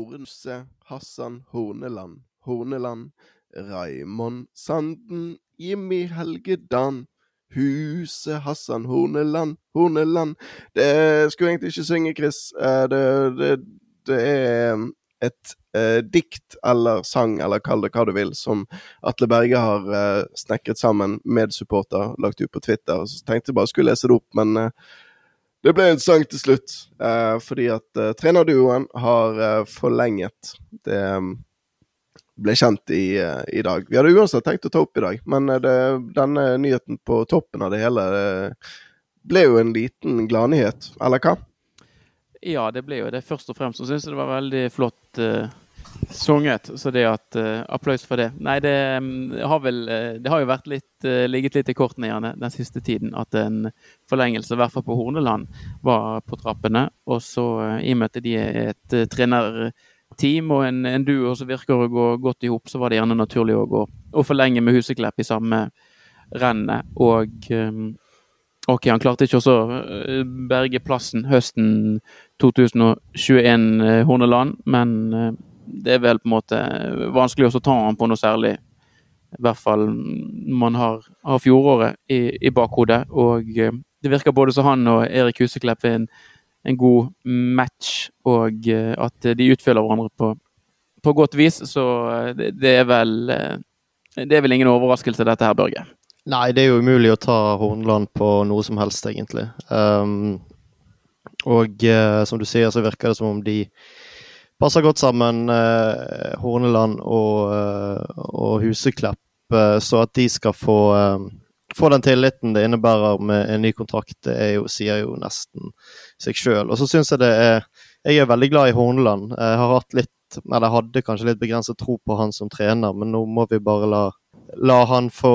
Hornse, Hassan Horneland, Horneland, Raimond Sanden, Jimmy Helgedan. Huset Hassan Horneland, Horneland Det skulle egentlig ikke synge, Chris. Eh, det, det, det er et eh, dikt eller sang, eller kall det hva du vil, som Atle Berge har eh, snekret sammen med supporter, lagt ut på Twitter. Så tenkte jeg bare skulle lese det opp, men eh, det ble en sang til slutt. Eh, fordi at eh, trenerduoen har eh, forlenget. Det um, ble kjent i, eh, i, dag. Vi hadde uansett tenkt å ta opp i dag, men det, denne nyheten på toppen av det hele det ble jo en liten gladnyhet, eller hva? Ja, det ble jo det. Først og fremst så syns jeg det var veldig flott uh, sunget. Så det at uh, Applaus for det. Nei, det um, har vel uh, Det har jo vært litt, uh, ligget litt i kortene gjerne den siste tiden at en forlengelse, i hvert fall på Horneland, var på trappene. Og så, i og med at de er et trenerteam og en, en duo som virker å gå godt i hop, så var det gjerne naturlig å, gå, å forlenge med Huseklepp i samme rennet. Og um, Ok, han klarte ikke å berge plassen høsten 2021, eh, Horneland, men eh, det er vel på en måte vanskelig å ta han på noe særlig. I hvert fall man har, har fjoråret i, i, bakhodet. Og eh, det virker både som han og Erik Huseklepp er en, en, god match, og at de utfyller hverandre på, på godt vis. Så det, det, er vel Det er vel ingen overraskelse, dette her, Børge? Nei, det er jo umulig å ta Horneland på noe som helst, egentlig. Um, og uh, som du sier, så virker det som om de passer godt sammen, eh, Horneland og, uh, og Huseklepp. så at de skal få, få den tilliten det innebærer med en ny kontrakt, det jo, sier jo nesten seg sjøl. Og så syns jeg det er Jeg er veldig glad i Horneland. Jeg har hatt litt, eller hadde kanskje litt begrenset tro på han som trener, men nå må vi bare la, la han få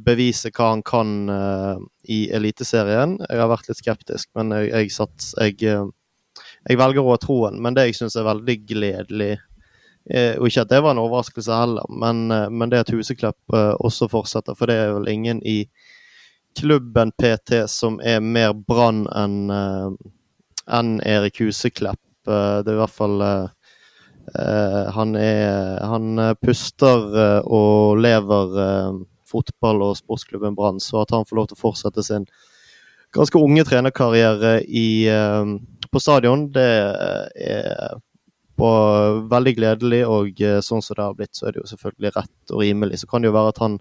bevise hva han kan i Eliteserien. Jeg har vært litt skeptisk, men jeg, jeg, sats, jeg, jeg velger å ha troen. Men det jeg syns er veldig gledelig, uh, og ikke at det var en overraskelse heller, men, men det at Huseklepp også fortsetter. For det er vel ingen i klubben PT som er mer Brann enn en Erik Huseklepp. det er i hvert fall han, er, han puster og lever fotball og sportsklubben Brann, så at han får lov til å fortsette sin ganske unge trenerkarriere i, eh, på stadion, det er veldig gledelig. Og eh, sånn som det har blitt, så er det jo selvfølgelig rett og rimelig. Så kan det jo være at han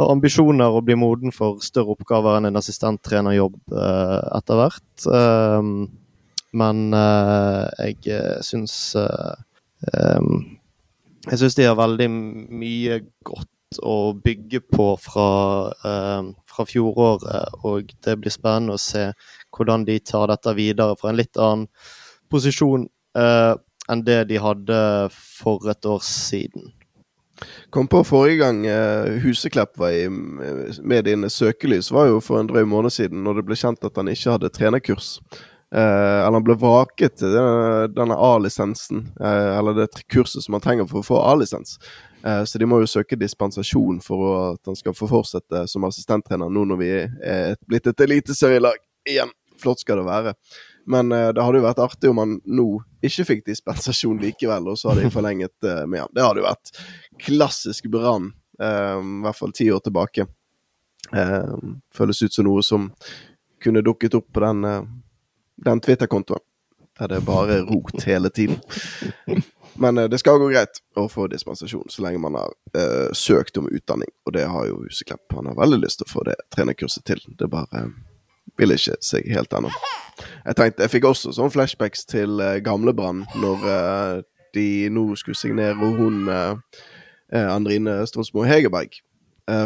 har ambisjoner og blir moden for større oppgaver enn en assistenttrenerjobb eh, etter hvert. Uh, men uh, jeg syns um, Jeg syns de har veldig mye godt å bygge på fra, eh, fra, fjoråret. Og det blir spennende å se hvordan de tar dette videre fra en litt annen posisjon eh, enn det de hadde for et år siden. Kom på forrige gang uh, Huseklepp var i medienes søkelys, var jo for en drøy måned siden, når det ble kjent at han ikke hadde trenerkurs. Uh, eller han ble vaket til denne, denne A-lisensen, uh, eller det kurset som han trenger for å få A-lisens. Uh, så de må jo søke dispensasjon for at han skal få fortsette som assistenttrener nå når vi er blitt et eliteserielag igjen. Flott skal det være. Men det hadde jo vært artig om han nå ikke fikk dispensasjon likevel, og så hadde de forlenget med han. Det hadde jo vært klassisk Brann, i hvert fall ti år tilbake. føles ut som noe som kunne dukket opp på den den Twitter-kontoen. Der det er bare rot hele tiden. Men uh, det skal gå greit å få dispensasjon så lenge man har søkt om utdanning. Og det har jo Huseklepp. Han har veldig lyst til å få det trenerkurset til. Det er bare uh, vil ikke seg helt ennå. Jeg tenkte, jeg fikk også sånne flashbacks til uh, Gamlebrann når de nå skulle signere hun Andrine Stronsmo Hegerberg.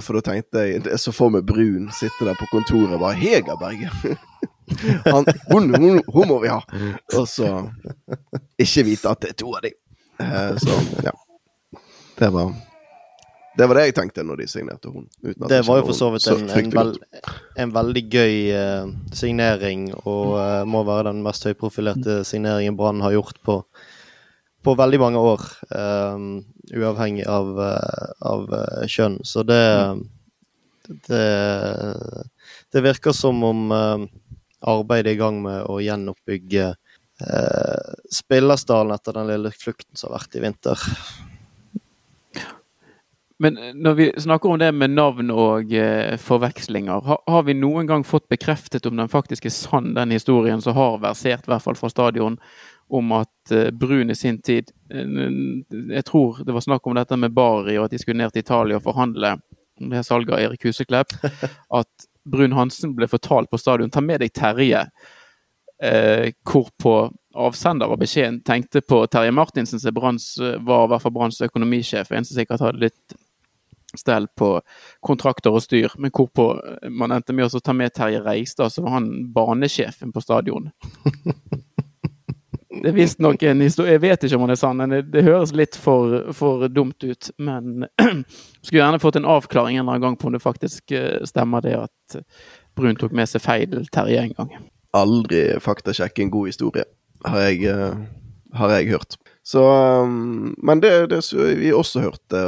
for da tenkte jeg er så for meg Brun sitte der på kontoret bare Hegerberg! Han, hun, hun, hun, må vi ha! Og så ikke vite at det er to av dem. Uh, så ja. Det var det var det jeg tenkte når de signerte hun. det var jo for så vidt en, en, vel, en veldig gøy uh, signering, og uh, må være den mest høyprofilerte signeringen Brann har gjort på, på veldig mange år. uavhengig av, av kjønn. Så det, det, det virker som om arbeidet i gang med å gjenoppbygge eh, spillerstallen etter den lille flukten som har vært i vinter. Men når vi snakker om det med navn og eh, forvekslinger, har, har, vi noen gang fått bekreftet om den faktisk er sann, den historien som har versert, i hvert fall fra stadion, om at eh, Brun i sin tid eh, Jeg tror det var snakk om dette med Bari, og at de skulle ned til Italia og forhandle med salget av Erik Huseklepp. At Brun Hansen ble fortalt på stadion ta med deg Terje. Eh, hvorpå avsender av beskjeden tenkte på Terje Martinsen, som var i hvert fall Branns økonomisjef. En som sikkert hadde litt stell på kontrakter og styr, men hvorpå man endte med å ta med Terje Reistad, så var han banesjefen på stadion. Det er visstnok en historie Jeg vet ikke om det er sann, men det, det høres litt for, for, dumt ut. Men skulle gjerne fått en avklaring en eller annen gang på om det faktisk eh, stemmer det at Brun tok med seg feil Terje en gang. Aldri faktasjekke en god historie, har jeg, eh, har jeg hørt. Så, um, men det, det vi også hørte,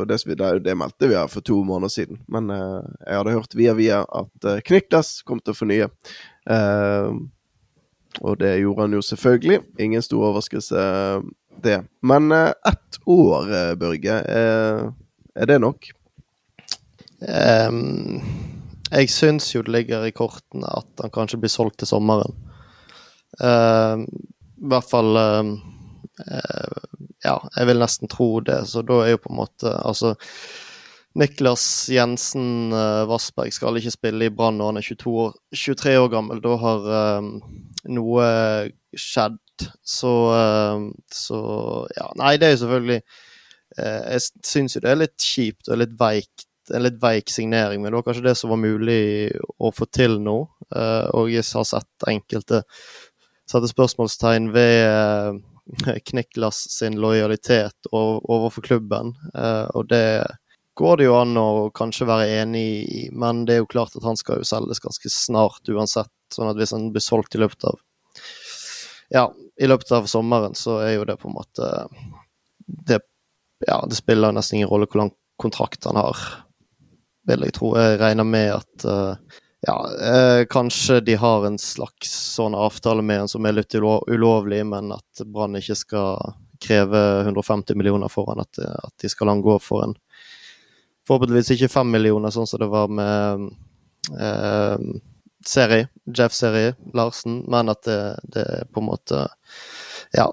og det, det, meldte vi her for to måneder siden. Men uh, jeg hadde hørt via via at uh, Kniklas kom til å fornye. Uh, og det gjorde han jo selvfølgelig. Ingen stor overraskelse, det. Men ett år, Børge, er det nok? Um, jeg syns jo det ligger i kortene at han kanskje blir solgt til sommeren. Uh, I hvert fall Eh, ja, jeg vil nesten tro det. Så da er jo på en måte Altså, Niklas Jensen uh, Vassberg skal ikke spille i Brann når han er 22 år, 23 år gammel. Da har um, noe skjedd. Så, um, så Ja, nei, det er jo selvfølgelig uh, Jeg syns jo det er litt kjipt og litt veikt en litt veik signering, men det var kanskje det som var mulig å få til nå. og jeg har sett enkelte sette spørsmålstegn ved Kniklas sin lojalitet overfor klubben. Eh, og det går det jo an å kanskje være enig i, men det er jo klart at han skal jo selges ganske snart uansett. Sånn at hvis han blir solgt i løpet av ja, i løpet av sommeren, så er jo det på en måte det, ja, det spiller nesten ingen rolle hvor lang kontrakt han har, vil jeg tro. Jeg regner med at uh, ja, eh, kanskje de har en slags sånn avtale med en som er litt ulovlig, men at Brann ikke skal kreve 150 millioner for han, at, at de skal la han gå for en Forhåpentligvis ikke fem millioner, sånn som det var med eh, Seri, Jeff Seri Larsen, men at det, det er på en måte Ja.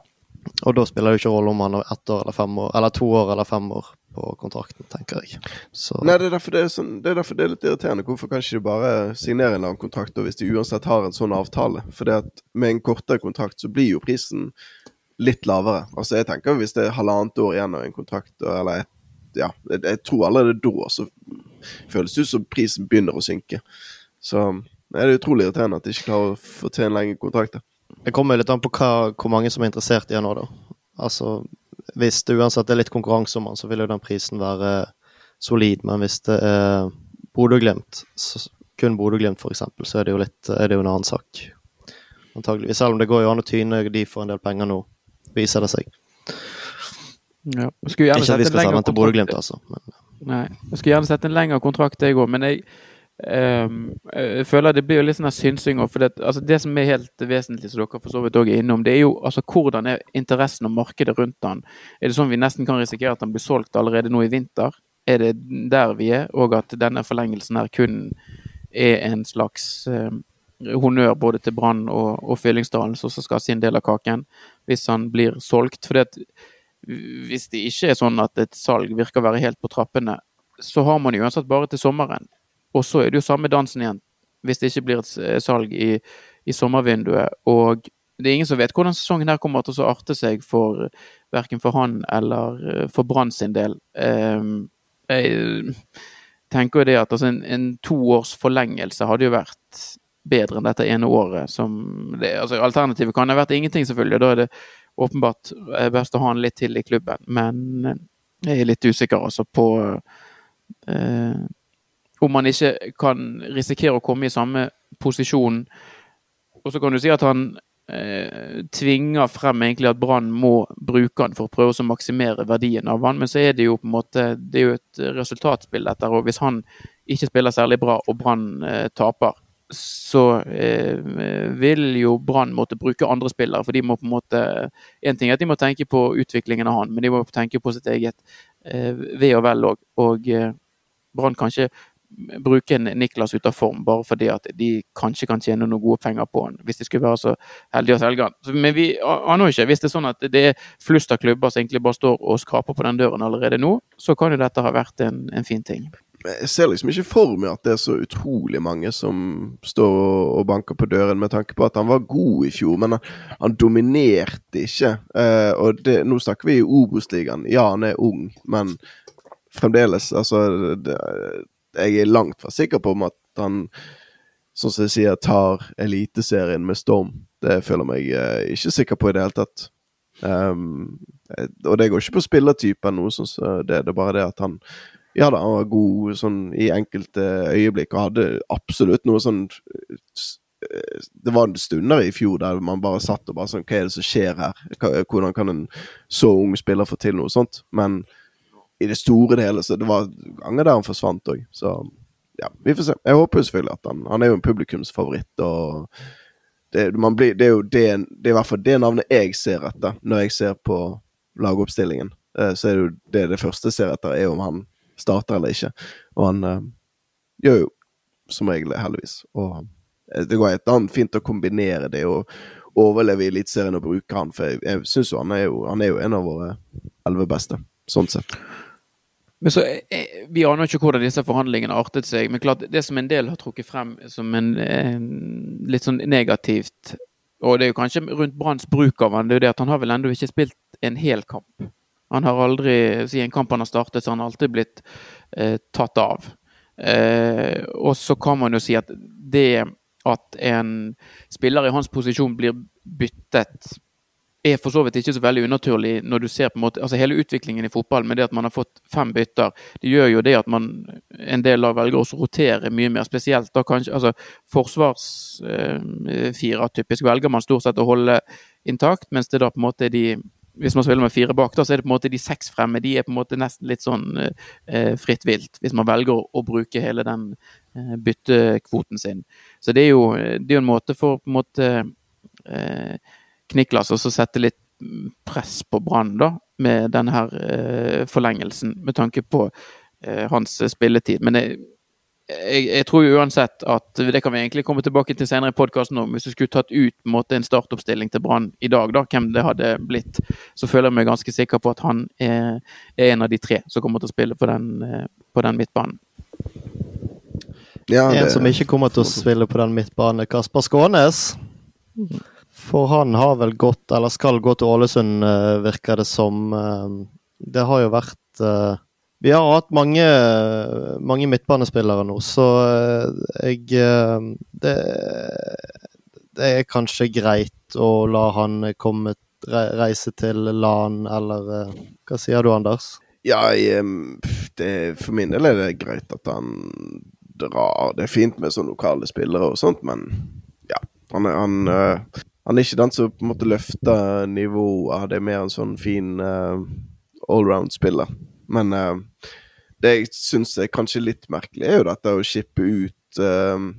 Og da spiller det ikke rolle om han har ett år eller fem år, eller to år eller fem år på kontrakten, tenker jeg. Så. Nei, det er, det, er sånn, det er derfor det er litt irriterende. Hvorfor kan ikke bare signere en annen kontrakt hvis de uansett har en sånn avtale? For med en kortere kontrakt så blir jo prisen litt lavere. Altså jeg tenker Hvis det er halvannet år igjen av en kontrakt, eller ja, jeg, jeg tror allerede da så føles det ut som prisen begynner å synke. Så det er utrolig irriterende at de ikke klarer å få til en lengre kontrakt. Det kommer litt an på hva, hvor mange som er interessert i han nå, da. Altså, hvis det uansett er litt konkurranse om han, så vil jo den prisen være solid. Men hvis det er Bodø-Glimt, kun Bodø-Glimt f.eks., så er det, jo litt, er det jo en annen sak. Antageligvis. Selv om det går jo an å tyne de for en del penger nå, viser det seg. Ja. Ikke at vi skal sende den til Bodø-Glimt, altså. Men... Nei. Jeg skulle gjerne sett en lengre kontrakt, jeg òg, men jeg Um, jeg føler det blir jo litt sånn synsing. For det, altså det som er helt vesentlig, som dere for så vidt òg er innom, det er jo altså hvordan er interessen og markedet rundt den. Er det sånn vi nesten kan risikere at den blir solgt allerede nå i vinter? Er det der vi er, og at denne forlengelsen her kun er en slags um, honnør både til Brann og, og Fyllingsdalen, som skal ha sin del av kaken, hvis han blir solgt? For hvis det ikke er sånn at et salg virker å være helt på trappene, så har man jo uansett bare til sommeren. Og så er det jo samme dansen igjen, hvis det ikke blir et eh, salg i, i sommervinduet. Og det er ingen som vet hvordan sesongen her kommer til å arte seg for verken for han eller eh, for Brann sin del. Um, jeg tenker jo det at altså en, en toårs forlengelse hadde jo vært bedre enn dette ene året. Som det, altså Alternativet kan ha vært ingenting, selvfølgelig. Da er det åpenbart eh, best å ha han litt til i klubben. Men jeg er litt usikker altså på uh, om man ikke kan risikere å komme i samme posisjon. Og så kan du si at han eh, tvinger frem egentlig at Brann må bruke han for å prøve å maksimere verdien av han, men så er det jo på en måte det er jo et resultatspill dette. Og hvis han ikke spiller særlig bra og Brann eh, taper, så eh, vil jo Brann måtte bruke andre spillere. For de må på en måte En ting er at de må tenke på utviklingen av han, men de må tenke på sitt eget eh, ve og vel òg. Og eh, Brann kanskje bruke en Niklas ut av form bare fordi at de kanskje kan tjene noen gode penger på han, hvis de skulle være så heldige å selge han. Men vi aner jo ikke. Hvis det er sånn at det er flust av klubber som egentlig bare står og skraper på den døren allerede nå, så kan jo dette ha vært en, en fin ting jeg ser liksom ikke for meg at det er så utrolig mange som står og banker på døren, med tanke på at han var god i fjor, men han, han dominerte ikke. Eh, og det, nå snakker vi i Obos-ligaen. Ja, han er ung, men fremdeles, altså det, Jeg er langt fra sikker på om at han, sånn som jeg sier, tar Eliteserien med storm. Det føler jeg meg eh, ikke sikker på i det hele tatt. Um, og det går ikke på spillertypen, noe sånn som det. Det er bare det at han ja da, han var god sånn i enkelte øyeblikk og hadde absolutt noe sånn eh, Det var stunder i fjor der man bare satt og bare sånn Hva er det som skjer her? Hvordan kan en så ung spiller få til noe sånt? Men i det store og hele så det var ganger der han forsvant òg. Så ja, vi får se. Jeg håper jo selvfølgelig at han Han er jo en publikumsfavoritt, og det, blir, det er jo det, det er i hvert fall det navnet jeg ser etter når jeg ser på lagoppstillingen. Eh, så er det jo det det første jeg ser etter, er om han starter eller ikke. Og han øh, gjør jo som regel det, heldigvis. Og uh, det går et annet fint å kombinere det og overleve i Eliteserien og bruke han, for jeg, jeg syns jo han er jo han er jo en av våre elleve beste, sånn sett. Men så, eh, Vi aner ikke hvordan disse forhandlingene artet seg, men klart det som en del har trukket frem som en, en litt sånn negativt og det er jo kanskje rundt Branns bruk av han, det er jo det at han har vel ennå ikke spilt en hel kamp. Han har aldri, Siden kampen har startet, så han har alltid blitt eh, tatt av. Eh, og så kan man jo si at det at en spiller i hans posisjon blir byttet, er for så vidt ikke så veldig unaturlig når du ser på en måte, altså hele utviklingen i fotball med det at man har fått fem bytter. Det gjør jo det at man en del lag velger å rotere mye mer. Spesielt da kanskje altså Forsvarsfire eh, typisk velger man stort sett å holde intakt, mens det da på en måte er de hvis man spiller med fire bak, da, så er det på en måte de seks fremme. De er på en måte nesten litt sånn eh, fritt vilt, hvis man velger å, å bruke hele den eh, byttekvoten sin. Så det er jo, det er en måte for på en måte eh, Kniklas også sette litt press på Brann, da, med denne her eh, forlengelsen, med tanke på eh, hans spilletid. Men jeg, jeg, jeg, tror jo uansett at Det kan vi egentlig komme tilbake til senere i podkasten om. Hvis du skulle tatt ut måte, en startoppstilling til Brann i dag, da, hvem det hadde blitt, så føler jeg meg ganske sikker på at han er, er en av de tre som kommer til å spille på den, eh, på den midtbanen. Ja, det... En som ikke kommer til å spille på den midtbanen, er Kasper Skånes. For han har vel gått, eller skal gå til Ålesund, eh, virker det som. Eh, det har jo vært vi har hatt mange, mange midtbanespillere nå, så eh, jeg eh, det, det, er kanskje greit å la han komme reise til LAN, eller eh, hva sier du, Anders? Ja, det, for min del er det greit at han drar. Det er fint med sånne lokale spillere og sånt, men ja. Han han, han er ikke den som på en måte løfter nivået. Det er mer en sånn fin uh, allround-spiller. Men uh, det jeg syns er kanskje litt merkelig, er jo dette å shippe ut uh,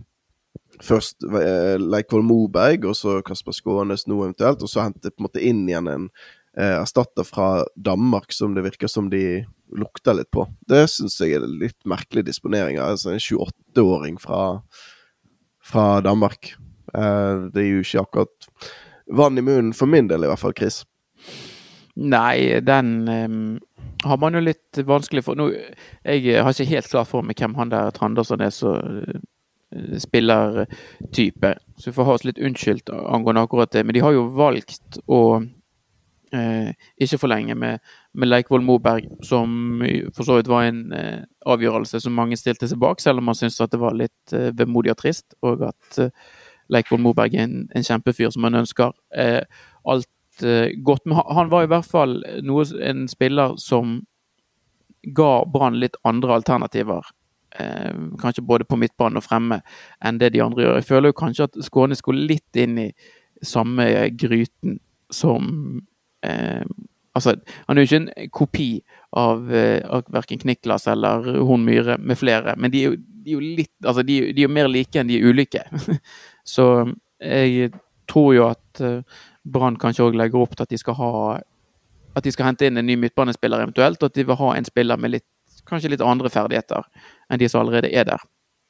først uh, Leikvoll Moberg, og så Kasper Skånes nå eventuelt, og så hente på en måte inn igjen en uh, erstatter fra Danmark som det virker som de lukter litt på. Det syns jeg er litt merkelig disponering. Altså en 28-åring fra, fra, Danmark. Uh, det er jo ikke akkurat vann i munnen for min del, i hvert fall, Chris. Nei, den um har man jo litt vanskelig for nå, Jeg har ikke helt klart for meg hvem han der Trandersen er som uh, spillertype, så vi får ha oss litt unnskyldt angående akkurat det. Men de har jo valgt å uh, ikke forlenge med, med Leikvoll Moberg, som for så vidt var en uh, avgjørelse som mange stilte seg bak, selv om man syntes at det var litt uh, vemodig og trist, og at uh, Leikvoll Moberg er en, en kjempefyr som han ønsker. alt eh, godt. Men han var i hvert fall noe, en spiller som ga Brann litt andre alternativer. Eh, kanskje både på midtbanen og fremme enn det de andre gjør. Jeg føler jo kanskje at Skåne skulle litt inn i samme gryten som uh, Altså, han er jo ikke en kopi av, av verken Kniklas eller Horn Myhre med flere, men de, de er jo litt Altså, de, de er jo mer like enn de er ulike. Så jeg tror jo at uh, Brann kanskje òg legger opp til at de skal ha At de skal hente inn en ny midtbanespiller eventuelt, og at de vil ha en spiller med litt, kanskje litt andre ferdigheter enn de som allerede er der.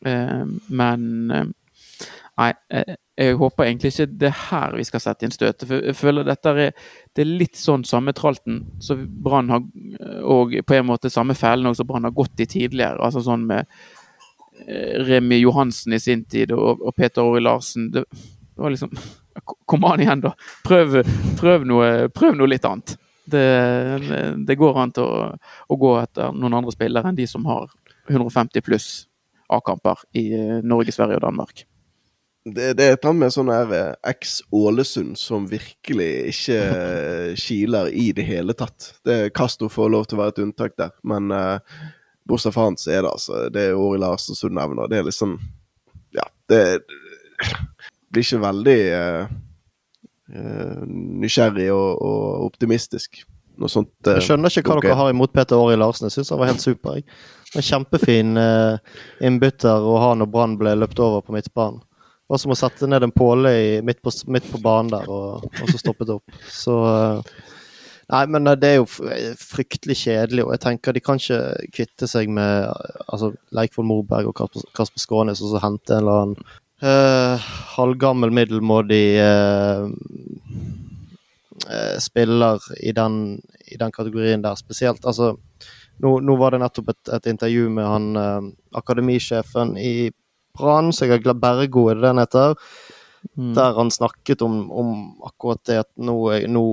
Uh, men Nei, jeg, håper egentlig ikke det er her vi skal sette inn støtet. For jeg føler dette er, det er litt sånn samme tralten som Brann har Og på en måte samme fellen som Brann har gått i tidligere. Altså sånn med Remi Johansen i sin tid og, og Peter Åri Larsen. Det, det, var liksom Kom an igjen, da! Prøv, prøv, noe, prøv noe, litt annet. Det, det går an til å, å, gå etter noen andre spillere enn de som har 150 pluss A-kamper i Norge, Sverige og Danmark. Det, det er et med sånn her eks-Ålesund som virkelig ikke kiler i det hele tatt. Det Castro får lov til å være et unntak der, men uh, bortsett fra han så er det altså Det er Åri Larsen som du nevner. Det er liksom Ja, det blir ikke veldig uh, uh, nysgjerrig og, og, optimistisk. Noe sånt. jeg skjønner ikke hva okay. dere har imot Peter Åri Larsen. Jeg syns han var helt super. Jeg. En kjempefin innbytter å ha når Brann ble løpt over på midtbanen var som å sette ned en påle midt, på, midt på banen der, og, og, så stoppet opp. Så eh, Nei, men eh, det er jo fryktelig kjedelig, og jeg tenker de kan ikke kvitte seg med altså, Leikvoll Morberg og Kasper Skånes og så hente en eller annen uh, halvgammel, middelmådig uh, uh, spiller i den, i den, kategorien der, spesielt. Altså, nå, nå var det nettopp et, et intervju med han akademisjefen i Brann, så jeg er det det han heter? Mm. Der han snakket om, om, akkurat det at nå, nå,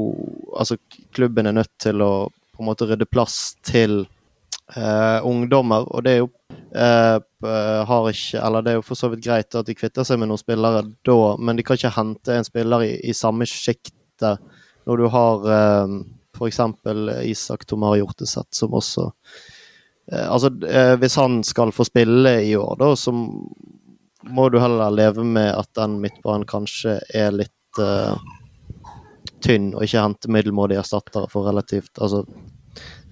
Altså, klubben er nødt til å på en måte rydde plass til eh, ungdommer, og det er jo eh, har ikke Eller det er jo for så vidt greit at de kvitter seg med noen spillere da, men de kan ikke hente en spiller i, i samme sjiktet når du har eh, f.eks. Isak Tomar Hjorteset, som også Eh, altså, eh, hvis han skal få spille i år, da, så må du heller leve med at den midtbanen kanskje er litt uh, tynn, og ikke hente middelmådige erstattere for relativt Altså,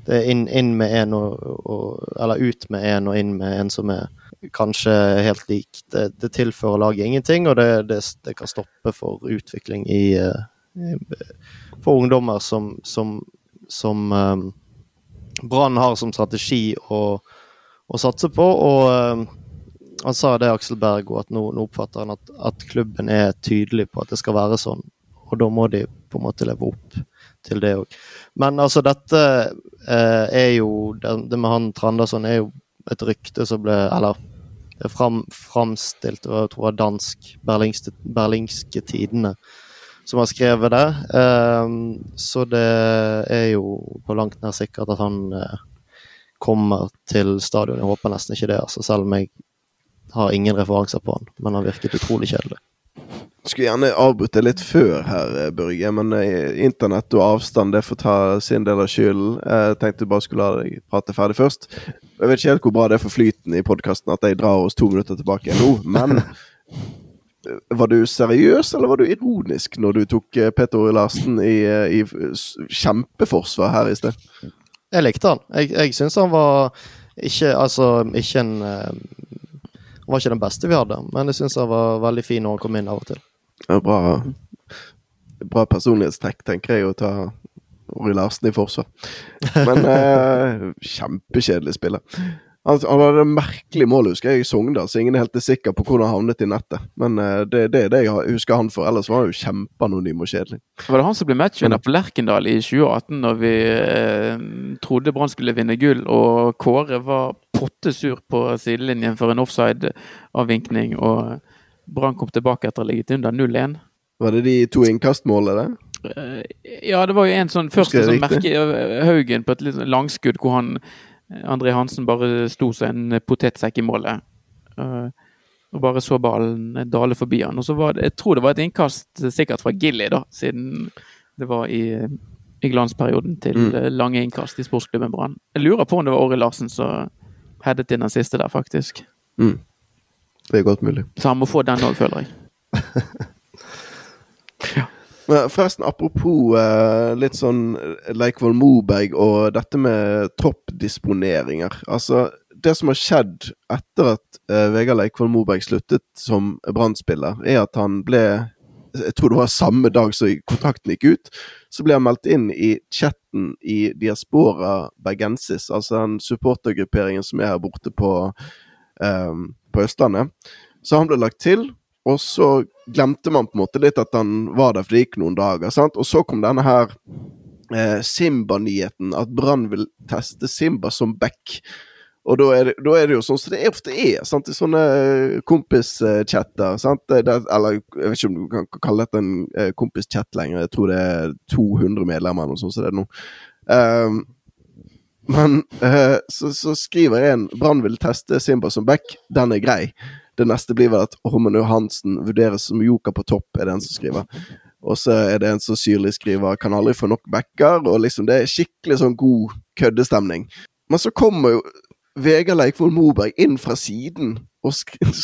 det er inn, inn med en og, og, Eller ut med en og inn med en som er kanskje helt lik. Det, det tilfører laget ingenting, og det, det, det, kan stoppe for utvikling i, uh, For ungdommer som, som, som um, Brann har som strategi å, å, satse på. Og uh, han sa det, Aksel Berg, og at nå, nå oppfatter han at, at, klubben er tydelig på at det skal være sånn. Og da må de på en måte leve opp til det òg. Men altså, dette eh, er jo det, det, med han Trandason er jo et rykte som ble Eller det fram, framstilt, og jeg tror det var dansk, berlingske, berlingske tidene som har skrevet det. Eh, så det er jo på langt nær sikkert at han eh, kommer til stadion. Jeg håper nesten ikke det, altså, selv om jeg har ingen referanser på han. Men han virket utrolig kjedelig. Skulle gjerne avbrutt litt før her, eh, Børge, men uh, internett og avstand det får ta sin del av skylden. Jeg tenkte bare skulle la deg prate ferdig først. Jeg vet ikke helt hvor bra det er for flyten i podkasten at jeg drar oss to minutter tilbake nå, men var du seriøs, eller var du ironisk når du tok eh, Peter Ore Larsen i, eh, i kjempeforsvar her i sted? Jeg likte han. Jeg, jeg syns han var ikke Altså, ikke en Han var ikke den beste vi hadde, men jeg syns han var veldig fin når han kom inn av og til. Ja, bra, bra personlighetstrekk, tenker jeg, å ta Ori Larsen i forsvar. Men eh, kjempekjedelig spiller. Han, han hadde et merkelig mål, husker jeg, i Sogndal, så ingen er helt sikker på hvordan han havnet i nettet. Men uh, det, det, er det jeg husker han for. Ellers var han jo kjempeanonym og kjedelig. Var det han som ble matchvinner på Lerkendal i 2018, når vi uh, trodde Brann skulle vinne gull, og Kåre var pottesur på sidelinjen for en offside-avvinkning, og Brann kom tilbake etter å ha ligget under 0-1? Var det de to innkastmålene? Uh, ja, det var jo en sånn første som merket Haugen på et litt langskudd hvor han André Hansen bare sto som en potetsekk i målet. Uh, og bare så ballen dale forbi han. Og så var det, Jeg tror det var et innkast sikkert fra Gilly, da, siden det var i, i glansperioden til mm. lange innkast i sportsklubben Brann. Jeg lurer på om det var Åri Larsen som headet inn den siste der, faktisk. Mm. Det er godt mulig. Så han må få den òg, føler jeg. Forresten, apropos uh, litt sånn Leikvoll Moberg og dette med troppdisponeringer. Altså, det som har skjedd etter at uh, Vegard Leikvoll Moberg sluttet som Brann-spiller, er at han ble jeg tror det var samme dag som kontrakten gikk ut, så ble han meldt inn i chatten i Diaspora Bergensis, altså den supportergrupperingen som er her borte på, um, på Østlandet. Så han ble lagt til, og så glemte man på en måte litt at han var der, for det gikk noen dager. sant? Og så kom denne her eh, Simba-nyheten, at Brann vil teste Simba som back. Og da er, det, da er, det, jo sånn som det ofte er sant? i sånne eh, kompischatter. Eller jeg vet ikke om du kan kalle dette en eh, kompischat lenger. Jeg tror det er 200 medlemmer eller noe sånt som det er nå. Um, men uh, så, så, skriver en Brann vil teste Simba som back. Den er grei. Det neste blir vel at Hormen Johansen vurderes som joker på topp, er det en som skriver. Og så er det en som syrlig skriver 'kan aldri få nok backer', og liksom det er skikkelig sånn god køddestemning. Men så kommer jo Vegard Leikvoll Moberg inn fra siden og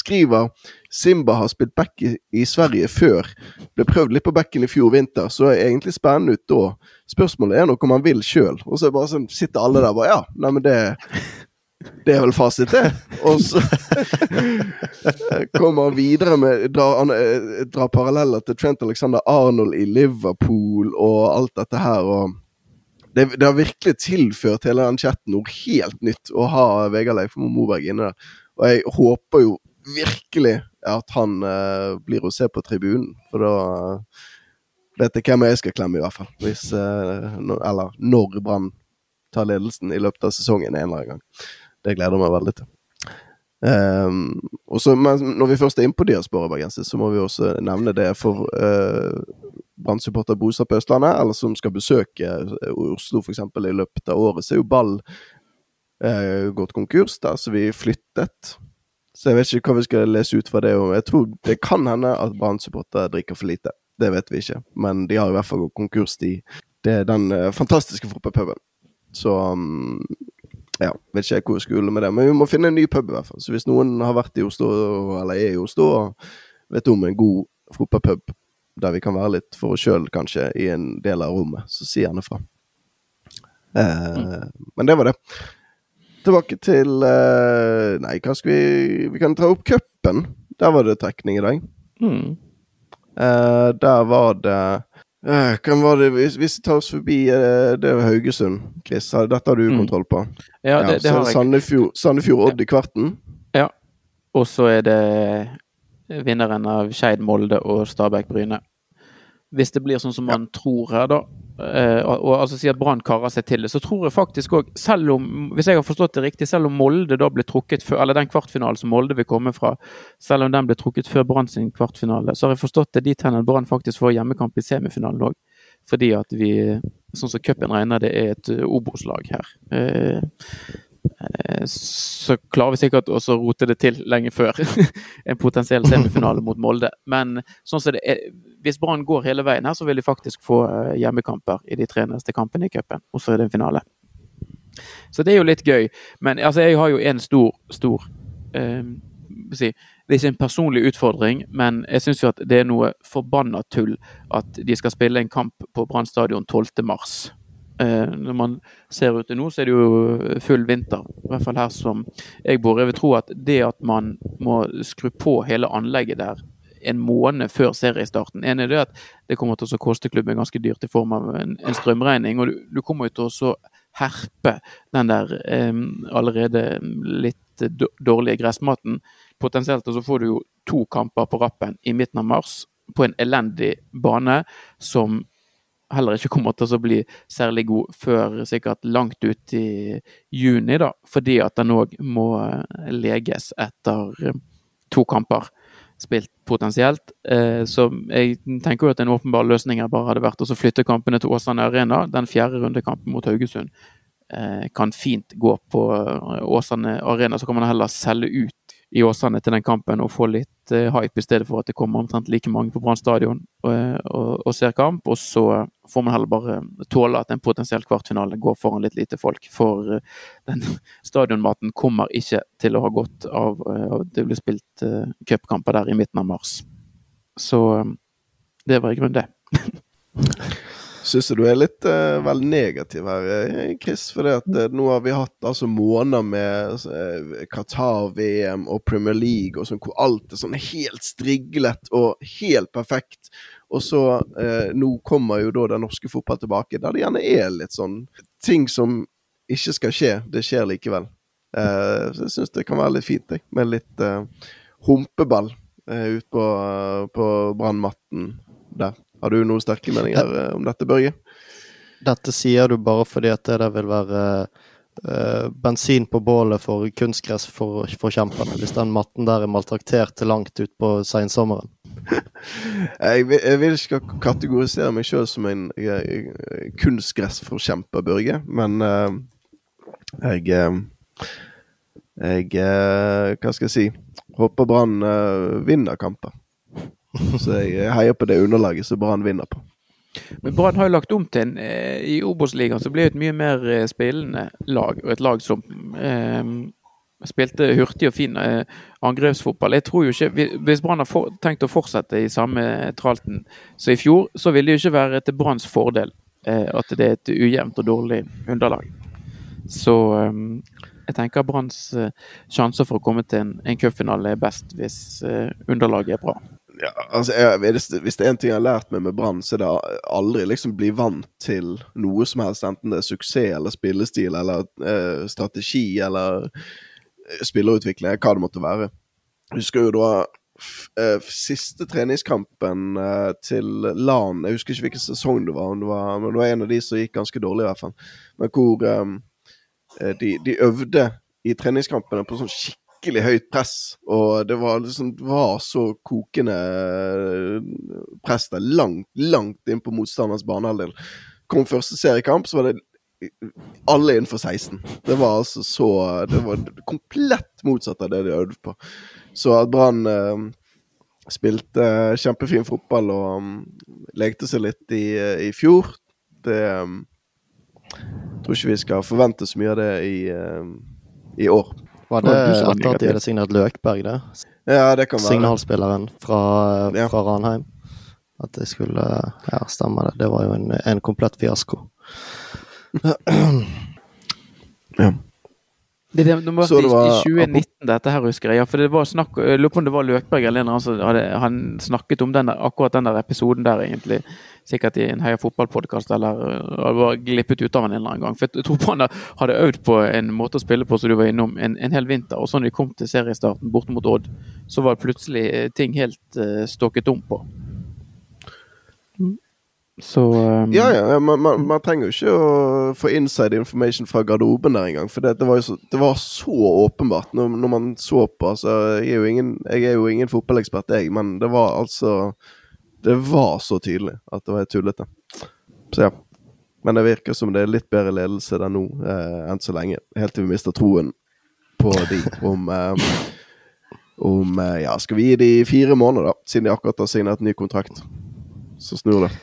skriver Simba har spilt back i, i, Sverige før. Ble prøvd litt på backen i fjor vinter, så er egentlig spennende ut da. Spørsmålet er nok om han vil sjøl. Og så bare sånn, sitter alle der og bare Ja, nei, men det det er vel fasit, det. Og så kommer han videre med Drar, eh, paralleller til Trent Alexander Arnold i Liverpool og alt dette her. og det, det, har virkelig tilført hele den chatten noe helt nytt å ha Vegard Leif Moberg inne der. Og jeg håper jo virkelig at han uh, blir å se på tribunen, for da uh, vet jeg hvem jeg skal klemme, i hvert fall. Hvis, uh, no, eller når Brann tar ledelsen i løpet av sesongen en eller annen gang. Det gleder jeg meg veldig til. Um, og så, men når vi først er inne på diaspora bergensis, så må vi også nevne det for uh, Brann-supporter bosatt på Østlandet, eller som skal besøke eh, Oslo f.eks. i løpet av året, så er jo Ball uh, gått konkurs der, så vi flyttet. Så jeg vet ikke hva vi skal lese ut fra det. Og jeg tror det kan hende at Brann-supporter drikker for lite. Det vet vi ikke, men de har i hvert fall gått konkurs, de. Det er den uh, fantastiske fotballpuben. Så um, ja, vet ikke hvor jeg skulle med det, men vi må finne en ny pub i hvert fall. Så hvis noen har vært i Oslo, eller er i Oslo, og vet om en god fotballpub der vi kan være litt for oss sjøl, kanskje, i en del av rommet, så si gjerne fra. Eh, mm. Men det var det. Tilbake til eh, Nei, hva skal vi Vi kan ta opp cupen. Der var det trekning i dag. Mm. Eh, der var det Eh, kan var det, hvis, hvis vi tar oss forbi uh, det er Haugesund, Chris. Dette har du mm. kontroll på? Ja, det, ja, det har jeg. Sandefjord, Sandefjord Odd i kvarten? Ja. Og så er det vinneren av Skeid Molde og Stabæk Bryne. Hvis det blir sånn som man tror her, da, og, og, altså si at Brann karer seg til det. Så tror jeg faktisk òg, selv om hvis jeg har forstått det riktig, selv om Molde da ble trukket før, eller den kvartfinalen som Molde vil komme fra, selv om den ble trukket før Brann sin kvartfinale, så har jeg forstått det dit hen at Brann faktisk får hjemmekamp i semifinalen òg. Fordi at vi, sånn som cupen regner det, er et Obos-lag her. Eh, så klarer vi sikkert å rote det til lenge før en potensiell semifinale mot Molde. Men sånn som det er, hvis Brann går hele veien her, så vil de faktisk få eh, hjemmekamper i de tre neste kampene i cupen. Og så er det en finale. Så det er jo litt gøy. Men altså, jeg har jo en stor, stor eh, si, Det er ikke en personlig utfordring, men jeg syns jo at det er noe forbanna tull at de skal spille en kamp på Brann stadion 12.3. Eh, når man ser ute nå, så er det jo full vinter. I hvert fall her som jeg bor. Jeg vil tro at det at man må skru på hele anlegget der en måned før seriestarten En er det at det kommer til å koste klubben ganske dyrt i form av en, strømregning. Og du, kommer jo til å herpe den der eh, allerede litt dårlige gressmaten. Potensielt så får du jo to kamper på rappen i midten av mars på en elendig bane som heller ikke kommer til å bli særlig god før sikkert langt ut i juni, da. Fordi at den òg må eh, leges etter eh, to kamper spilt potensielt. Eh, så jeg tenker jo at en åpenbar løsning bare hadde vært å flytte kampene til Åsane Arena. Den fjerde rundekampen mot Haugesund kan fint gå på Åsane Arena. Så kan man heller selge ut i Åsane til den kampen og få litt uh, hype i stedet for at det kommer omtrent like mange på Brann stadion og, og, og, ser kamp. Og så får man heller bare tåle at en potensiell kvartfinale går foran litt lite folk. For uh, den stadionmaten kommer ikke til å ha godt av uh, at det blir spilt uh, cupkamper der i midten av mars. Så det var i grunnen det. Syns du er litt uh, vel negativ her, eh, Chris. For uh, nå har vi hatt altså måneder med uh, Qatar-VM og Premier League og sånn, hvor alt er sånn helt striglet og helt perfekt. Og så nå kommer jo da den norske fotball tilbake, der det gjerne er litt sånn ting som ikke skal skje, det skjer likevel. så jeg syns det kan være litt fint, jeg, med litt humpeball uh, ute på, på brannmatten der. Har du noen sterke meninger. Eh, om dette, Børge? Dette sier du bare fordi at det der vil være uh, bensin på bålet for kunstgressforkjemperne, hvis den matten der er maltraktert til langt utpå seinsommeren. jeg, vil, jeg vil ikke kategorisere meg sjøl som en uh, kunstgressforkjemper, Børge, men uh, jeg Jeg Hva skal jeg si? Håper Brann vinner kamper. Så jeg heier på det underlaget som Brann vinner på. Men Brann har jo lagt om til en eh, I Obos-ligaen så ble det et mye mer eh, spillende lag, og et lag som eh, spilte hurtig og fin eh, angrepsfotball. Jeg tror jo ikke, Hvis Brann har for, tenkt å fortsette i samme tralten som i fjor, så vil det jo ikke være til Branns fordel eh, at det er et ujevnt og dårlig underlag. Så eh, jeg tenker Branns sjanser for å komme til en, en cupfinale er best hvis underlaget er bra ja, altså, jeg, hvis det er en ting jeg har lært meg med Brann, så er det aldri liksom bli vant til noe som helst, enten det er suksess eller spillestil eller eh, strategi eller eh, spillerutvikling, hva det måtte være. Jeg husker jo da eh, siste treningskampen eh, til LAN, jeg husker ikke hvilken sesong det var, det var, men det var en av de som gikk ganske dårlig, i hvert fall. Men hvor eh, de, de, øvde i treningskampene på sånn skikkelig skikkelig høyt press, og det var, liksom, var så kokende press der, langt, langt inn på motstanders banehalvdel. Kom første seriekamp, så var det alle innenfor 16. Det var altså så Det var komplett motsatt av det de øvde på. Så at Brann eh, spilte kjempefin fotball og um, lekte seg litt i, i fjor, det um, tror ikke vi skal forvente så mye av det i, um, i år. Var det etter at de hadde signert Løkberg, det? Ja, det kan være. Signalspilleren fra, ja. fra Ranheim. At det skulle Ja, stemmer det. Det var jo en, en komplett fiasko. ja. Det, det, det, det var, i 2019 dette her, husker jeg. Ja, for det var snakk, Jeg lurer på om det var Løkberg eller en hadde han snakket om den der, akkurat den der episoden der, egentlig. Sikkert i en Heia fotball-podkast, eller det var glippet ut av en eller annen gang. For jeg tror på han hadde øvd på en måte å spille på som du var innom, en, en hel vinter. Og så når de kom til seriestarten borte mot Odd, så var plutselig ting helt uh, stokket om på. Så um... Ja, ja. Man, man, man, trenger jo ikke å få inside information fra garderoben der engang. For det, det, var så, det, var så, åpenbart når, når, man så på. Altså, jeg, er jo ingen, jeg er jo ingen fotballekspert, jeg, men det var altså Det var så tydelig at det var tullete. Så ja. Men det virker som det er litt bedre ledelse der nå eh, enn så lenge. Helt til vi mister troen på de om eh, om Ja, skal vi gi de fire måneder, da? Siden de akkurat har signert ny kontrakt. Så snur det.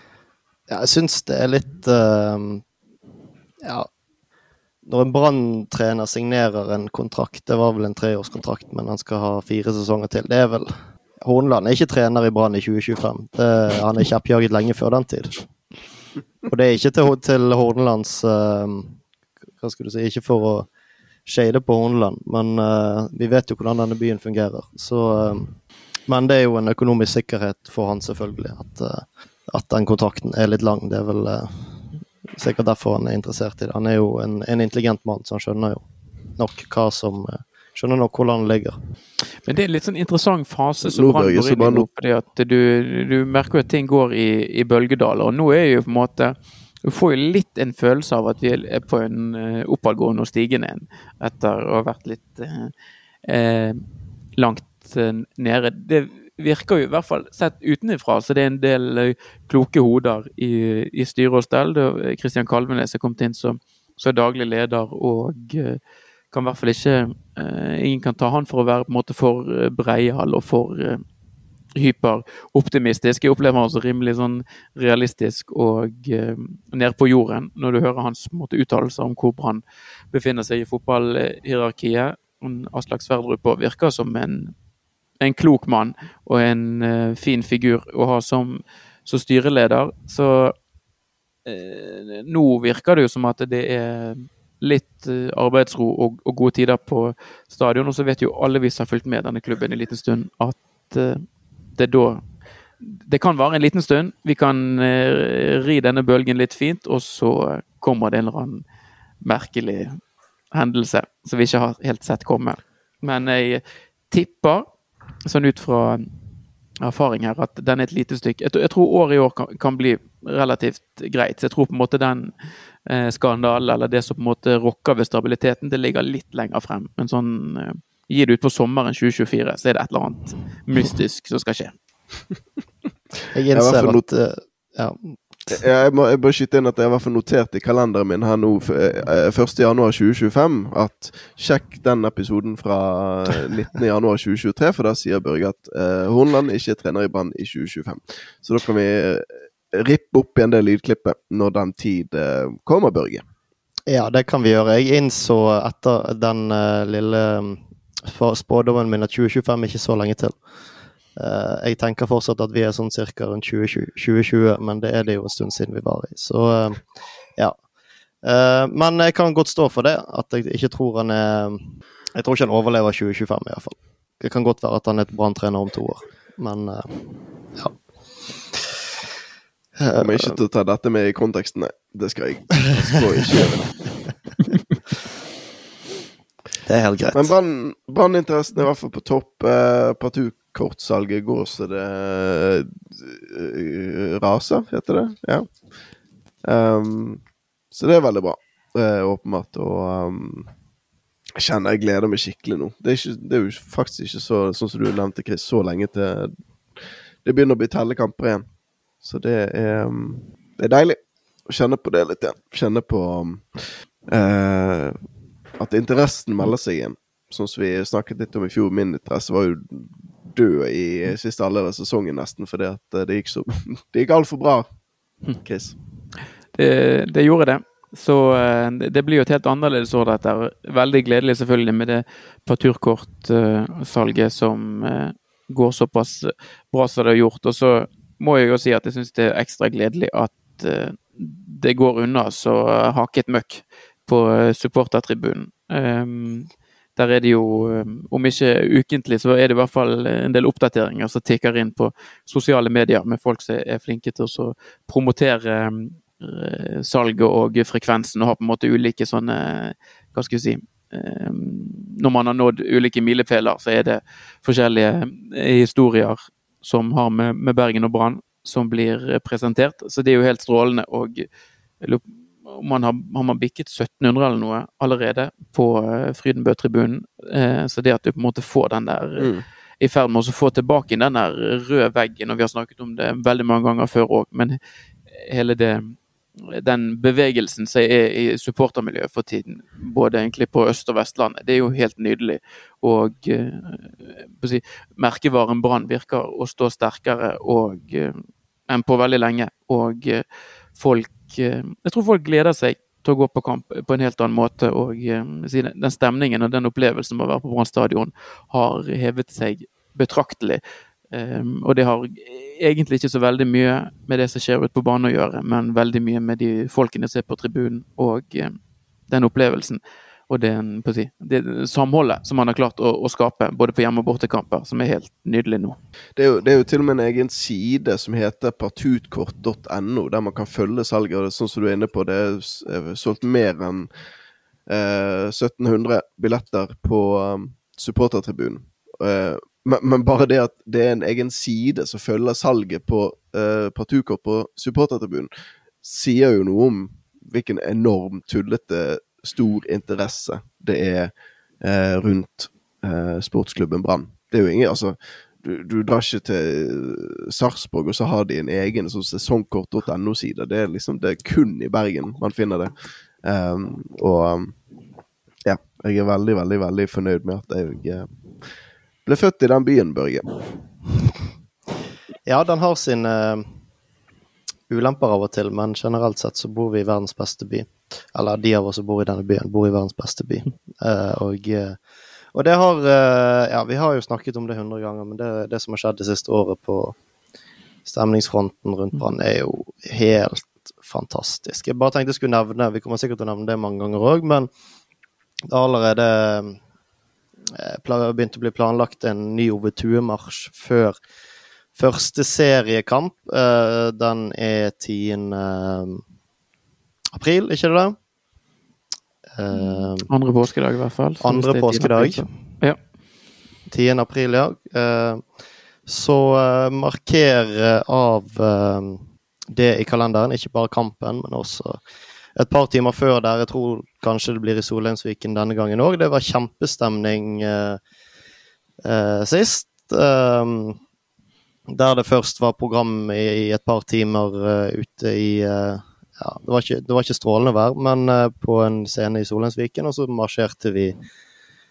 Ja, jeg syns det er litt uh, Ja. Når en Brann-trener signerer en kontrakt, det var vel en treårskontrakt, men han skal ha fire sesonger til. Det er vel Horneland er ikke trener i Brann i 2025. Det, han er kjeppjaget lenge før den tid. Og det er ikke til, til Hornelands uh, Hva skal du si Ikke for å shade på Horneland, men uh, vi vet jo hvordan denne byen fungerer. Så, uh, men det er jo en økonomisk sikkerhet for han, selvfølgelig. At at den kontrakten er litt lang. Det er vel eh, sikkert derfor han er interessert i det. Han er jo en, en intelligent mann, så han skjønner jo nok hva som eh, Skjønner nok hvordan det ligger. Men det er en litt sånn interessant fase som Brann går inn i nå. fordi at du, du merker at ting går i, i bølgedaler. Og nå er jo på en måte du får jo litt en følelse av at vi er på en uh, oppadgående og stigende en etter å ha vært litt uh, uh, langt nede. Det virker jo i hvert fall sett utenfra, så det er en del uh, kloke hoder i, i styre og stell. Kristian Kalvenes er kommet inn som, som daglig leder og uh, kan i hvert fall ikke uh, Ingen kan ta han for å være på en måte for breial og for hyperoptimistisk. Jeg opplever han som rimelig sånn realistisk og nede på jorden når du hører hans uttalelser om hvor han befinner seg i fotballhierarkiet. Aslak Sverdrup virker som en en klok mann og en uh, fin figur å ha som, som, styreleder. Så uh, nå virker det jo som at det er litt uh, arbeidsro og, og, gode tider på stadion. Og så vet jo alle vi som har fulgt med denne klubben en liten stund, at det da Det kan vare en liten stund. Vi kan ri denne bølgen litt fint, og så kommer det en eller annen merkelig hendelse som vi ikke har helt sett komme. Men jeg tipper, sånn ut fra erfaring her, at den er et lite stykke Jeg, jeg tror året i år kan, kan, bli relativt greit. Så jeg tror på en måte den eh, skandalen, eller det som på en måte rokker ved stabiliteten, det ligger litt lenger frem. Men sånn eh, Gir det ut på sommeren 2024, så er det et eller annet mystisk som skal skje. jeg innser at uh, ja. Jeg må, jeg må skyte inn at jeg har notert i kalenderen min her nå 1.1.2025 eh, at sjekk den episoden fra 19.1.2023, for da sier Børge at uh, Hornland ikke er trener i Brann i 2025. Så da kan vi rippe opp igjen det lydklippet når den tid uh, kommer, Børge. Ja, det kan vi gjøre. Jeg innså etter den uh, lille spådommen min at 2025 er ikke så lenge til. Eh, jeg tenker fortsatt at vi er sånn ca. rundt 2020, 2020, men det er det jo en stund siden vi var i. Så eh, ja. Eh, men jeg kan godt stå for det, at jeg ikke tror han er Jeg tror ikke han overlever 2025 i hvert fall. Det kan godt være at han er et branntrener om to år, men ja. Jeg kommer ikke til å ta dette med i konteksten, nei. Det skal jeg, skal ikke gjøre. Det er helt greit. Men branninteressen er i hvert fall på topp. Eh, Partukortsalget går så det uh, raser, heter det. Ja. Um, så det er veldig bra, uh, åpenbart. Og um, jeg kjenner jeg gleder meg skikkelig nå. Det er, ikke, det er jo faktisk ikke så, sånn som du nevnte, Chris, så lenge til det begynner å bli tellekamper igjen. Så det er, um, det er deilig å kjenne på det litt igjen. Kjenne på uh, at interessen melder seg igjen. Sånn som vi snakket litt om i fjor. Min interesse var jo død i siste halvdel av sesongen, nesten, fordi at eh, det gikk så Det gikk altfor bra, Chris. Det, det, gjorde det. Så eh, det blir jo et helt annerledes år, dette. Veldig gledelig selvfølgelig med det parturkortsalget som eh, går såpass bra som det har gjort. Og så må jeg jo si at jeg syns det er ekstra gledelig at det går unna så hakket møkk på supportertribunen. Um, der er det jo, ehm, om ikke ukentlig, så er det i hvert fall en del oppdateringer som tikker inn på sosiale medier med folk som er flinke til å promotere uh, salget og frekvensen, og har på en måte ulike sånne Hva skal vi si um, Når man har nådd ulike milepæler, så er det forskjellige historier som har med Bergen og Brann som blir presentert. Så det er jo helt strålende. og man har, har, man bikket 1700 eller noe allerede på uh, Frydenbø-tribunen. Uh, så det at du på en måte får den der uh, mm. i ferd med å få tilbake den der røde veggen, og vi har snakket om det veldig mange ganger før òg, men hele det den bevegelsen som er i supportermiljøet for tiden, både egentlig på Øst- og Vestlandet, det er jo helt nydelig. Og si, merkevaren Brann virker å stå sterkere og, enn på veldig lenge. Og folk Eh, jeg tror folk gleder seg til å gå på kamp på en helt annen måte. Og eh, den stemningen og den opplevelsen med å være på Brann stadion har hevet seg betraktelig. Um, og det har egentlig ikke så veldig mye med det som skjer ute på banen å gjøre, men veldig mye med de folkene som er på tribunen og um, den opplevelsen og det, si, det, samholdet som man har klart å, å, skape, både på hjemme- og bortekamper, som er helt nydelig nå. Det er, jo, det er, jo, til og med en egen side som heter partutkort.no, der man kan følge salget. Sånn som du er inne på, det er solgt mer enn eh, 1700 billetter på um, supportertribunen. Eh, men, men, bare det at det er en egen side som følger salget på eh, partukort på supportertribunen, sier jo noe om hvilken enormt tullete stor interesse det er eh, rundt eh, sportsklubben Brann. Det er jo ingen Altså, du, du drar ikke til Sarpsborg, og så har de en egen sånn sesongkort.no-side. Det er liksom det er kun i Bergen man finner det. Um, og ja, jeg er veldig, veldig, veldig fornøyd med at jeg uh, ble født i den byen, Børge. Ja, den har sin uh, ulemper av og til, men generelt sett så bor vi i verdens beste by. Eller de av oss som bor i denne byen, bor i verdens beste by. Uh, og, eh, og, det har uh, Ja, vi har jo snakket om det hundre ganger, men det, det, som har skjedd det siste året på stemningsfronten rundt Brann, er jo helt fantastisk. Jeg bare tenkte jeg skulle nevne, vi kommer sikkert til å nevne det mange ganger òg, men det har allerede eh, begynt å bli planlagt en ny Ove Tue-marsj før første seriekamp. uh, den er 10. april, ikke det? Uh, andre påskedag, i hvert fall. Andre påskedag. Ja. 10. april, ja. Uh, så marker av det i kalenderen, ikke bare kampen, men også et par timer før der. Jeg tror kanskje det blir i Solheimsviken denne gangen òg. Det var kjempestemning sist. Der det først var program i, i et par timer ute i ja, det, var ikke, det var ikke strålende vær, men uh, på en scene i Solheimsviken, og så marsjerte vi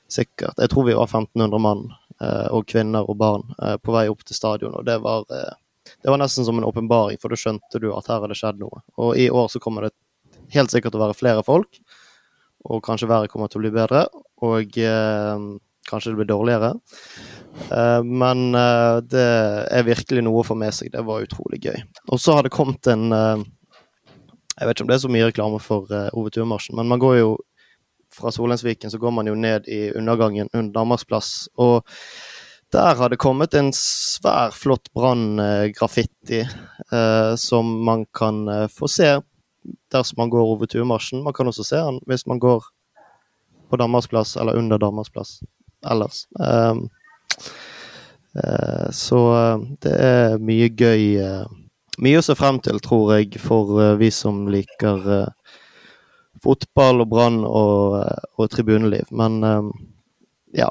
sikkert Jeg tror vi var 1500 mann, uh, og kvinner og barn, uh, på vei opp til stadion. Og det var, det var nesten som en åpenbaring, for da skjønte du at her hadde det skjedd noe. Og i år så kommer det helt sikkert til å være flere folk, og kanskje været kommer til å bli bedre. Og kanskje det blir dårligere. men det er virkelig noe å få med seg. Det var utrolig gøy. Og så har det kommet en jeg vet ikke om det er så mye reklame for Ove Turmarsjen, men man går jo fra Solheimsviken så går man jo ned i undergangen under Danmarksplass. Og der har det kommet en svær, flott branngraffiti uh, som man kan få se dersom man går over turmarsjen. Man kan også se den hvis man går på Danmarksplass eller under Danmarksplass ellers. Um, så det er mye gøy mye å se frem til, tror jeg, for vi som liker fotball og Brann og, og, tribuneliv. Men ja,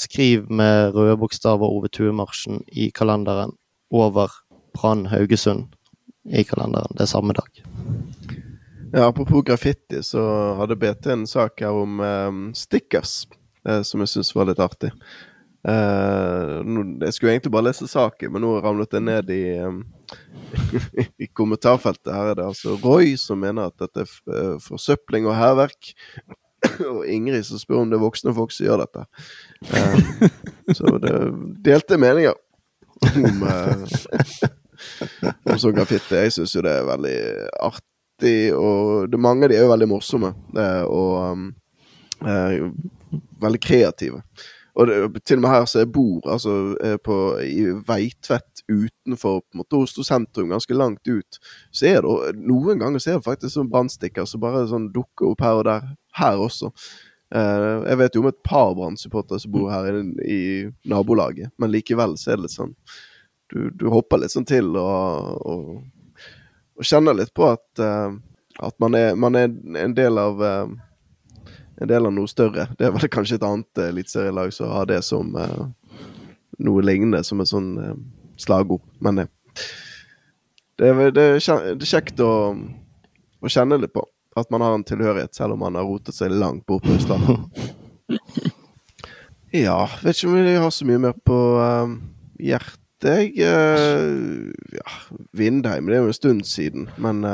skriv med røde bokstaver Ove Tue-marsjen i kalenderen over Brann Haugesund i kalenderen. Det er samme dag. Ja, Apropos graffiti, så hadde BT en sak her om stickers, som jeg syns var litt artig. Uh, jeg skulle egentlig bare lese saken, men nå ramlet jeg ned i, um, i kommentarfeltet. Her er det altså Roy som mener at dette er eh, forsøpling og hærverk. og Ingrid som spør om det er voksne folk som gjør dette. Så det delte meninger om, om sånn graffiti. Jeg syns jo det er veldig artig, og det, mange av de er jo veldig morsomme. og veldig kreative. Og det, til og med her så jeg bor, altså på, i Veitvet utenfor på en måte Oslo sentrum, ganske langt ut, så er det noen ganger så er det faktisk sånn brannstikker som så bare sånn dukker opp her og der. Her også. Uh, jeg vet jo om et par Brann-supportere som bor her i, i, nabolaget, men likevel så er det litt sånn Du, du hopper litt sånn til og, og, og kjenner litt på at, uh, at man, er, man, er, en del av uh, en del av noe større. Det er vel kanskje et annet eliteserielag som har det som uh, noe lignende, som et sånn uh, slagord. Men uh, det, er, det, er, kjekt å, å, kjenne litt på at man har en tilhørighet, selv om man har rotet seg langt bort på Østlandet. Ja, vet ikke om jeg har så mye mer på hjertet. Jeg ja, Vindheim, det er jo en stund siden, men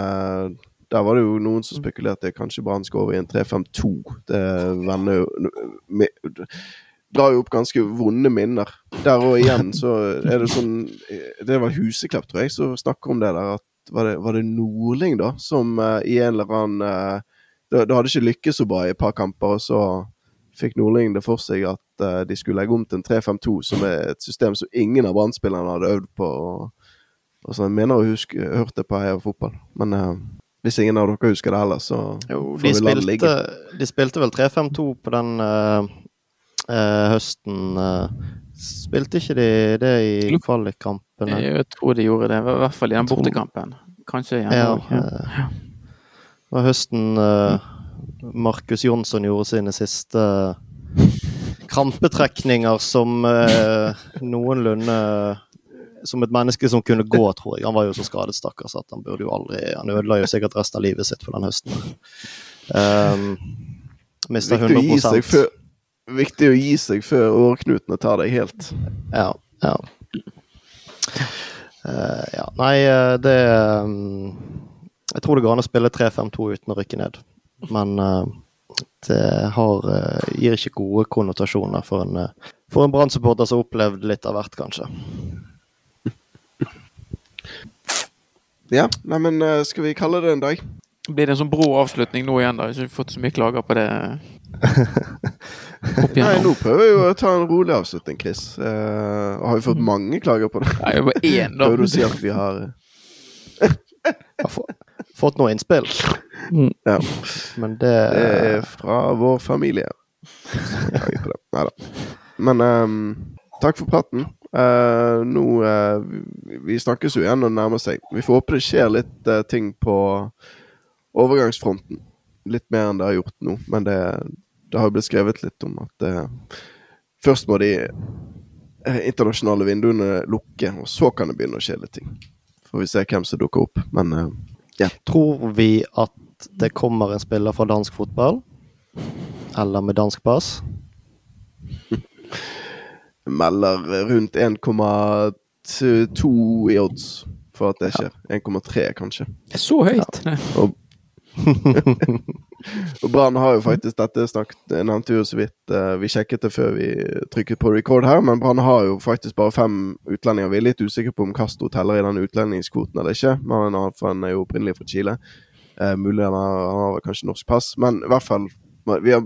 der var det jo noen som spekulerte kanskje Brann skal over i en 3-5-2. Det vender jo Drar jo opp ganske vonde minner. Der og igjen så er det sånn Det var Huseklepp, tror jeg, som snakker om det der. at Var det, var det Nordling, da, som uh, i en eller annen uh, det, det, hadde ikke lykkes så bra i et par kamper, og så fikk Nordling det for seg at uh, de skulle legge om til en 3-5-2, som er et system som ingen av Brann-spillerne hadde øvd på. Og, og så jeg mener å huske hørt det på Heia Fotball, men hvis ingen av dere husker det heller, så jo, får vi la det ligge. De spilte vel 3-5-2 på den uh, uh, høsten. Uh, spilte ikke de det i kvalikkampene? Jeg tror de gjorde det, i hvert fall i den bortekampen. Kanskje igjen. Ja, ja. Det var høsten Markus Jonsson gjorde sine siste krampetrekninger som noenlunde som et menneske som kunne gå, tror jeg. Han var jo så skadet, stakkars, at han burde jo aldri Han ødela jo sikkert resten av livet sitt for den høsten. Um, Mista 100 før, Viktig å gi seg før åreknutene tar deg helt. Ja. Ja. Uh, ja. Nei, eh, det um, Jeg tror det går an å spille 3-5-2 uten å rykke ned. Men uh, det har, gir ikke gode konnotasjoner for en, for en Brann-supporter som har opplevd litt av hvert, kanskje. Ja, neimen, uh, skal vi kalle det en dag? Blir det en sånn brå avslutning nå igjen, da? Ikke fått så mye klager på det Nei, nå prøver vi jo å ta en rolig avslutning, Chris. Uh, har vi fått mange klager på det? Nei, bare var én, da. Prøver du å si at vi har Har få, fått noe innspill, Mm. Ja. men det, Det er fra vår familie. Klager på det. Nei da. Men um, takk for praten. Uh, nå eh, vi, snakkes jo igjen når det nærmer seg. Vi får håpe det skjer litt uh, ting på overgangsfronten. Litt mer enn det har gjort nå. Men det, det har jo blitt skrevet litt om at uh, først må de eh, internasjonale vinduene lukke, og så kan det begynne å skje litt ting. Får vi se hvem som dukker opp. Men eh, Tror vi at det kommer en spiller fra dansk fotball? Eller med dansk pass? melder rundt 1,2 i odds for at det skjer. 1,3 kanskje. Så høyt! Og Brann har jo faktisk dette snakket, jeg nevnte jo så vidt uh, Vi sjekket det før vi trykket på record her, men Brann har jo faktisk bare fem utlendinger. Vi er litt usikre på om Castro teller i den utlendingskvoten eller ikke, men han, for han er jo opprinnelig fra Chile. Uh, mulig han har, han har kanskje norsk pass, men i hvert fall Vi har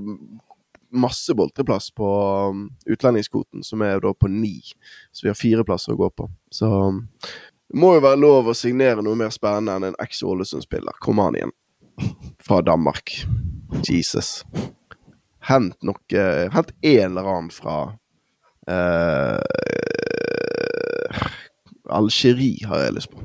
masse boltreplass på um, utlendingskvoten, som er da på ni. Så vi har fire plasser å gå på. Så um, det må jo være lov å signere noe mer spennende enn en eks-Ålesund-spiller. Kom an igjen. Fra Danmark. Jesus. Hent noe Hent en eller annen fra uh, Algerie har jeg lyst på.